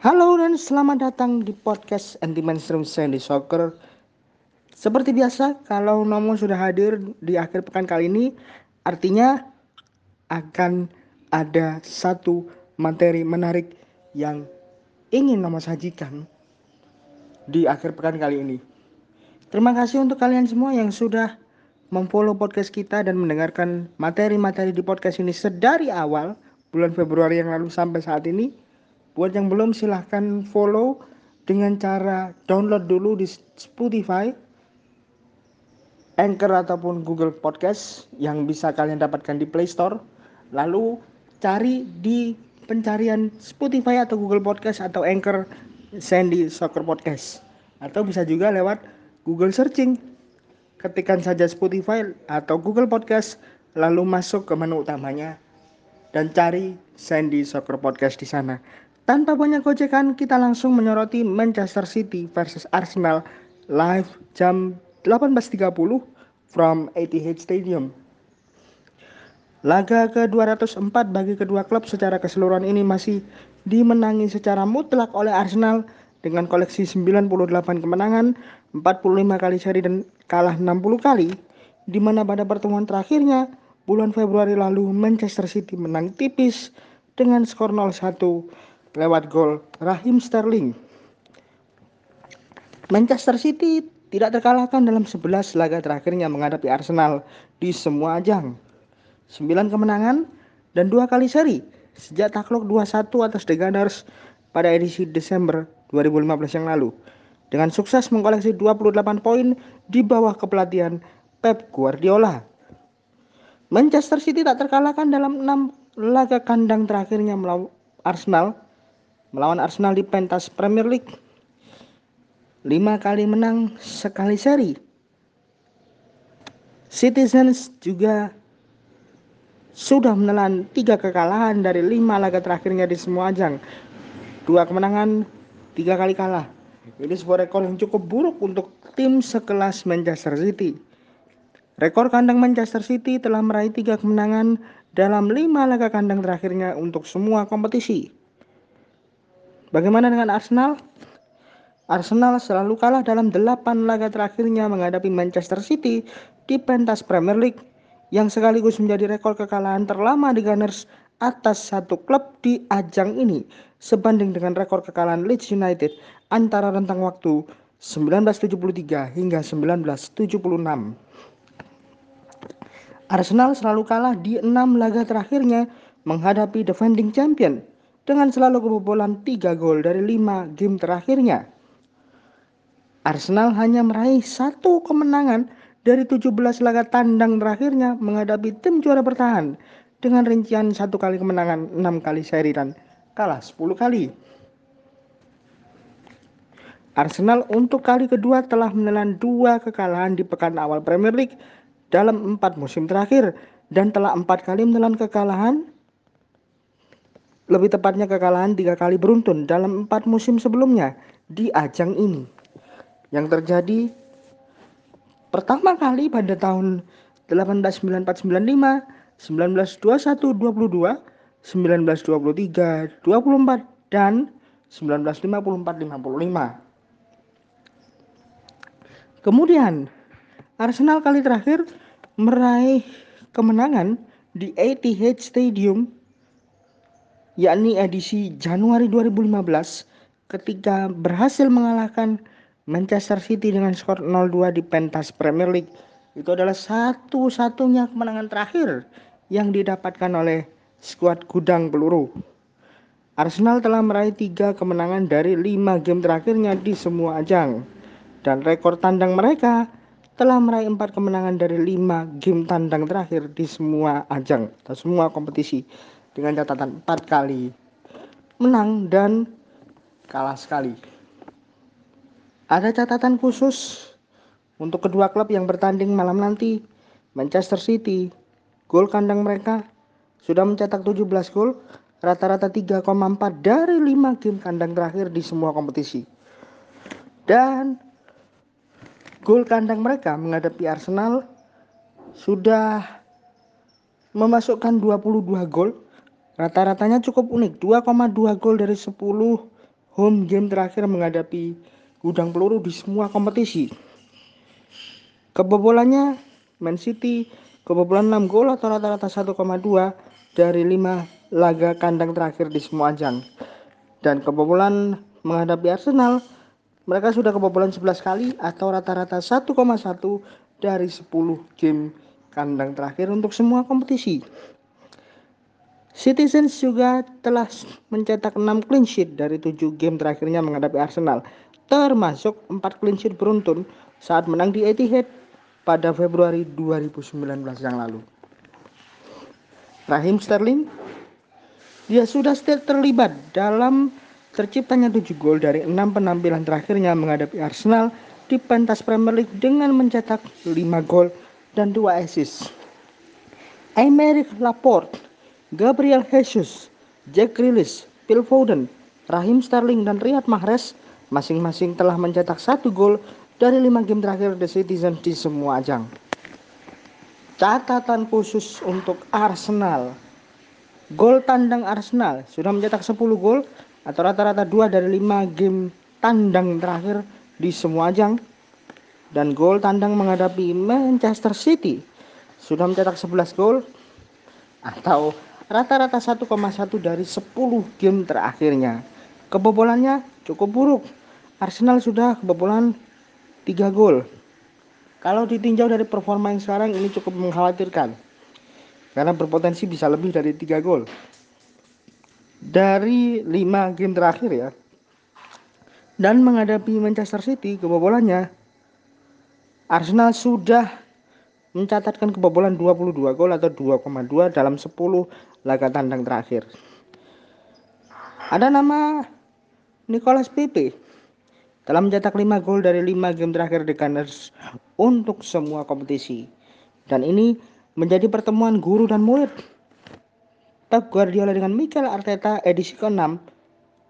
Halo dan selamat datang di podcast Anti Mainstream Sandy Soccer. Seperti biasa, kalau Nomo sudah hadir di akhir pekan kali ini, artinya akan ada satu materi menarik yang ingin Nomo sajikan di akhir pekan kali ini. Terima kasih untuk kalian semua yang sudah memfollow podcast kita dan mendengarkan materi-materi di podcast ini sedari awal bulan Februari yang lalu sampai saat ini. Buat yang belum silahkan follow dengan cara download dulu di Spotify, Anchor ataupun Google Podcast yang bisa kalian dapatkan di Play Store. Lalu cari di pencarian Spotify atau Google Podcast atau Anchor Sandy Soccer Podcast. Atau bisa juga lewat Google Searching. Ketikkan saja Spotify atau Google Podcast lalu masuk ke menu utamanya dan cari Sandy Soccer Podcast di sana. Tanpa banyak gojekan, kita langsung menyoroti Manchester City versus Arsenal live jam 18.30 from Etihad Stadium. Laga ke-204 bagi kedua klub secara keseluruhan ini masih dimenangi secara mutlak oleh Arsenal dengan koleksi 98 kemenangan, 45 kali seri dan kalah 60 kali, di mana pada pertemuan terakhirnya bulan Februari lalu Manchester City menang tipis dengan skor 0-1 lewat gol Rahim Sterling. Manchester City tidak terkalahkan dalam 11 laga terakhirnya menghadapi Arsenal di semua ajang. 9 kemenangan dan dua kali seri sejak takluk 2-1 atas The Gunners pada edisi Desember 2015 yang lalu. Dengan sukses mengkoleksi 28 poin di bawah kepelatihan Pep Guardiola. Manchester City tak terkalahkan dalam 6 laga kandang terakhirnya melawan Arsenal melawan Arsenal di pentas Premier League. lima kali menang, sekali seri. Citizens juga sudah menelan tiga kekalahan dari lima laga terakhirnya di semua ajang. Dua kemenangan, tiga kali kalah. Ini sebuah rekor yang cukup buruk untuk tim sekelas Manchester City. Rekor kandang Manchester City telah meraih tiga kemenangan dalam lima laga kandang terakhirnya untuk semua kompetisi. Bagaimana dengan Arsenal? Arsenal selalu kalah dalam 8 laga terakhirnya menghadapi Manchester City di pentas Premier League yang sekaligus menjadi rekor kekalahan terlama di Gunners atas satu klub di ajang ini sebanding dengan rekor kekalahan Leeds United antara rentang waktu 1973 hingga 1976. Arsenal selalu kalah di enam laga terakhirnya menghadapi defending champion dengan selalu kebobolan 3 gol dari 5 game terakhirnya. Arsenal hanya meraih satu kemenangan dari 17 laga tandang terakhirnya menghadapi tim juara bertahan dengan rincian satu kali kemenangan, 6 kali seri dan kalah 10 kali. Arsenal untuk kali kedua telah menelan dua kekalahan di pekan awal Premier League dalam empat musim terakhir dan telah empat kali menelan kekalahan lebih tepatnya kekalahan tiga kali beruntun dalam empat musim sebelumnya di ajang ini. Yang terjadi pertama kali pada tahun 1894-95, 1921-22, 1923-24, dan 1954-55. Kemudian, Arsenal kali terakhir meraih kemenangan di Etihad Stadium yakni edisi Januari 2015 ketika berhasil mengalahkan Manchester City dengan skor 0-2 di pentas Premier League. Itu adalah satu-satunya kemenangan terakhir yang didapatkan oleh skuad gudang peluru. Arsenal telah meraih tiga kemenangan dari lima game terakhirnya di semua ajang. Dan rekor tandang mereka telah meraih empat kemenangan dari lima game tandang terakhir di semua ajang atau semua kompetisi dengan catatan 4 kali menang dan kalah sekali. Ada catatan khusus untuk kedua klub yang bertanding malam nanti. Manchester City, gol kandang mereka sudah mencetak 17 gol, rata-rata 3,4 dari 5 game kandang terakhir di semua kompetisi. Dan gol kandang mereka menghadapi Arsenal sudah memasukkan 22 gol Rata-ratanya cukup unik, 2,2 gol dari 10 home game terakhir menghadapi gudang peluru di semua kompetisi. Kebobolannya Man City kebobolan 6 gol atau rata-rata 1,2 dari 5 laga kandang terakhir di semua ajang. Dan kebobolan menghadapi Arsenal mereka sudah kebobolan 11 kali atau rata-rata 1,1 dari 10 game kandang terakhir untuk semua kompetisi. Citizens juga telah mencetak 6 clean sheet dari 7 game terakhirnya menghadapi Arsenal, termasuk 4 clean sheet beruntun saat menang di Etihad pada Februari 2019 yang lalu. Rahim Sterling dia sudah terlibat dalam terciptanya 7 gol dari 6 penampilan terakhirnya menghadapi Arsenal di pentas Premier League dengan mencetak 5 gol dan 2 assist. Aymeric Laporte, Gabriel Jesus, Jack Grealish, Phil Foden, Rahim Sterling dan Riyad Mahrez masing-masing telah mencetak 1 gol dari 5 game terakhir The Citizen di semua ajang. Catatan khusus untuk Arsenal. Gol tandang Arsenal sudah mencetak 10 gol atau rata-rata 2 dari 5 game tandang terakhir di semua ajang dan gol tandang menghadapi Manchester City sudah mencetak 11 gol atau rata-rata 1,1 dari 10 game terakhirnya. Kebobolannya cukup buruk. Arsenal sudah kebobolan 3 gol. Kalau ditinjau dari performa yang sekarang ini cukup mengkhawatirkan. Karena berpotensi bisa lebih dari 3 gol dari lima game terakhir ya dan menghadapi Manchester City kebobolannya Arsenal sudah mencatatkan kebobolan 22 gol atau 2,2 dalam 10 laga tandang terakhir. Ada nama Nicolas Pepe telah mencetak 5 gol dari 5 game terakhir di Gunners untuk semua kompetisi. Dan ini menjadi pertemuan guru dan murid Pep Guardiola dengan Mikel Arteta edisi ke-6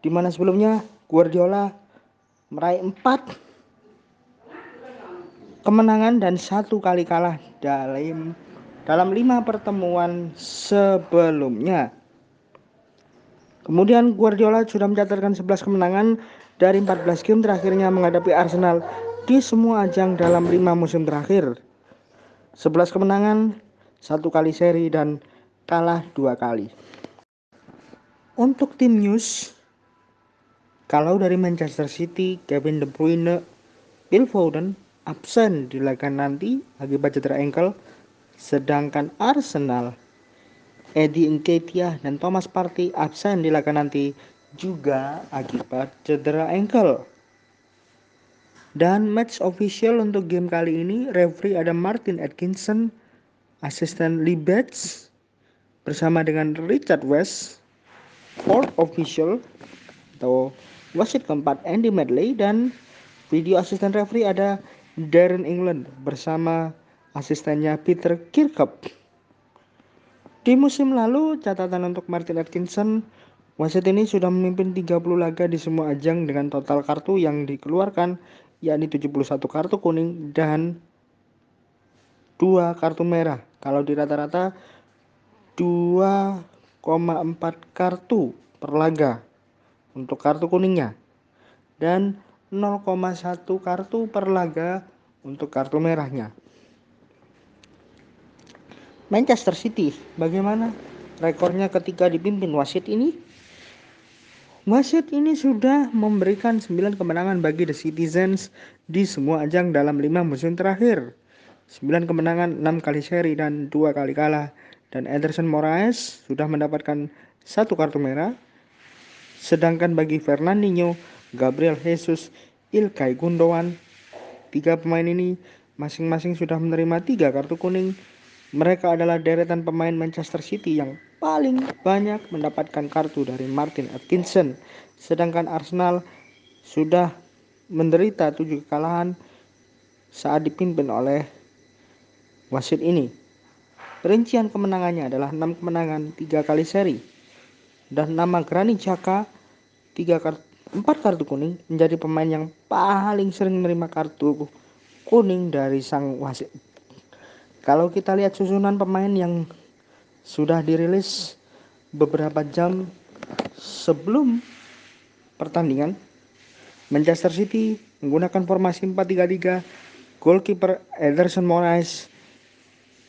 di mana sebelumnya Guardiola meraih 4 kemenangan dan satu kali kalah dalam dalam lima pertemuan sebelumnya. Kemudian Guardiola sudah mencatatkan 11 kemenangan dari 14 game terakhirnya menghadapi Arsenal di semua ajang dalam lima musim terakhir. 11 kemenangan, satu kali seri dan kalah dua kali. Untuk tim news, kalau dari Manchester City, Kevin De Bruyne, Phil Foden absen di laga nanti akibat cedera ankle, sedangkan Arsenal, Eddie Nketiah dan Thomas Partey absen di laga nanti juga akibat cedera ankle. Dan match official untuk game kali ini, referee ada Martin Atkinson, asisten Lee Bates, bersama dengan Richard West, fourth official atau wasit keempat Andy Medley dan video asisten referee ada Darren England bersama asistennya Peter Kirkup. Di musim lalu, catatan untuk Martin Atkinson, wasit ini sudah memimpin 30 laga di semua ajang dengan total kartu yang dikeluarkan yakni 71 kartu kuning dan 2 kartu merah. Kalau di rata-rata 2,4 kartu per laga untuk kartu kuningnya dan 0,1 kartu per laga untuk kartu merahnya. Manchester City bagaimana rekornya ketika dipimpin wasit ini? Wasit ini sudah memberikan 9 kemenangan bagi The Citizens di semua ajang dalam 5 musim terakhir. 9 kemenangan, 6 kali seri dan 2 kali kalah dan Ederson Moraes sudah mendapatkan satu kartu merah. Sedangkan bagi Fernandinho, Gabriel Jesus, Ilkay Gundogan, tiga pemain ini masing-masing sudah menerima tiga kartu kuning. Mereka adalah deretan pemain Manchester City yang paling banyak mendapatkan kartu dari Martin Atkinson. Sedangkan Arsenal sudah menderita tujuh kekalahan saat dipimpin oleh wasit ini. Rincian kemenangannya adalah 6 kemenangan, 3 kali seri. Dan nama Granit Xhaka 3 kartu 4 kartu kuning menjadi pemain yang paling sering menerima kartu kuning dari sang wasit. Kalau kita lihat susunan pemain yang sudah dirilis beberapa jam sebelum pertandingan. Manchester City menggunakan formasi 4-3-3, goalkeeper Ederson Moraes.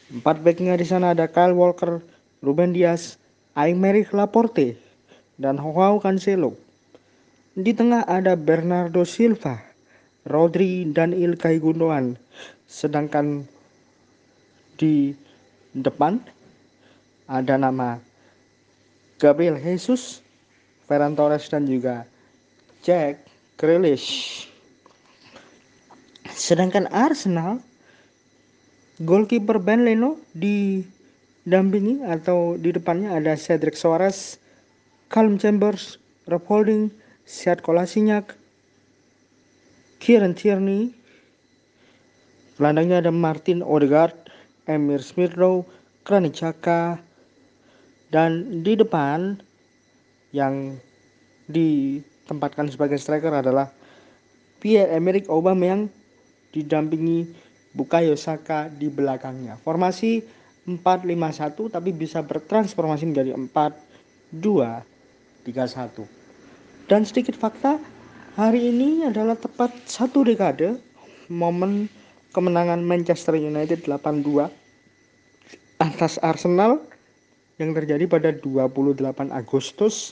Empat backnya di sana ada Kyle Walker, Ruben Dias, Aymeric Laporte, dan Joao Cancelo. Di tengah ada Bernardo Silva, Rodri, dan Ilkay Gundogan. Sedangkan di depan ada nama Gabriel Jesus, Ferran Torres dan juga Jack Grealish. Sedangkan Arsenal goalkeeper Ben Leno didampingi atau di depannya ada Cedric Suarez, Calum Chambers, Rob Holding, Seat Kolasinac, Kieran Tierney, gelandangnya ada Martin Odegaard, Emir Smith-Rowe, Granit Xhaka, dan di depan yang ditempatkan sebagai striker adalah Pierre-Emerick Aubameyang didampingi Bukayo Saka di belakangnya. Formasi 4-5-1 tapi bisa bertransformasi menjadi 4-2-3-1. Dan sedikit fakta, hari ini adalah tepat satu dekade momen kemenangan Manchester United 8-2 atas Arsenal yang terjadi pada 28 Agustus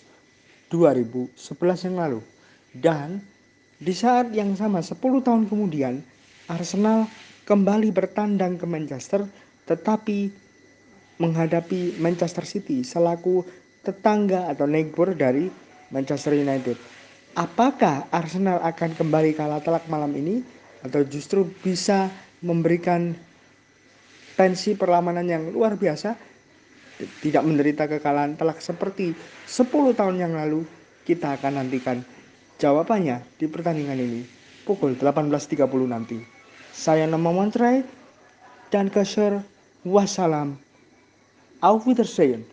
2011 yang lalu. Dan di saat yang sama 10 tahun kemudian Arsenal kembali bertandang ke Manchester tetapi menghadapi Manchester City selaku tetangga atau neighbor dari Manchester United. Apakah Arsenal akan kembali kalah telak malam ini atau justru bisa memberikan tensi perlawanan yang luar biasa tidak menderita kekalahan telak seperti 10 tahun yang lalu, kita akan nantikan jawabannya di pertandingan ini pukul 18.30 nanti. Saya nama Montreal dan Kasher wassalam. Auf Wiedersehen.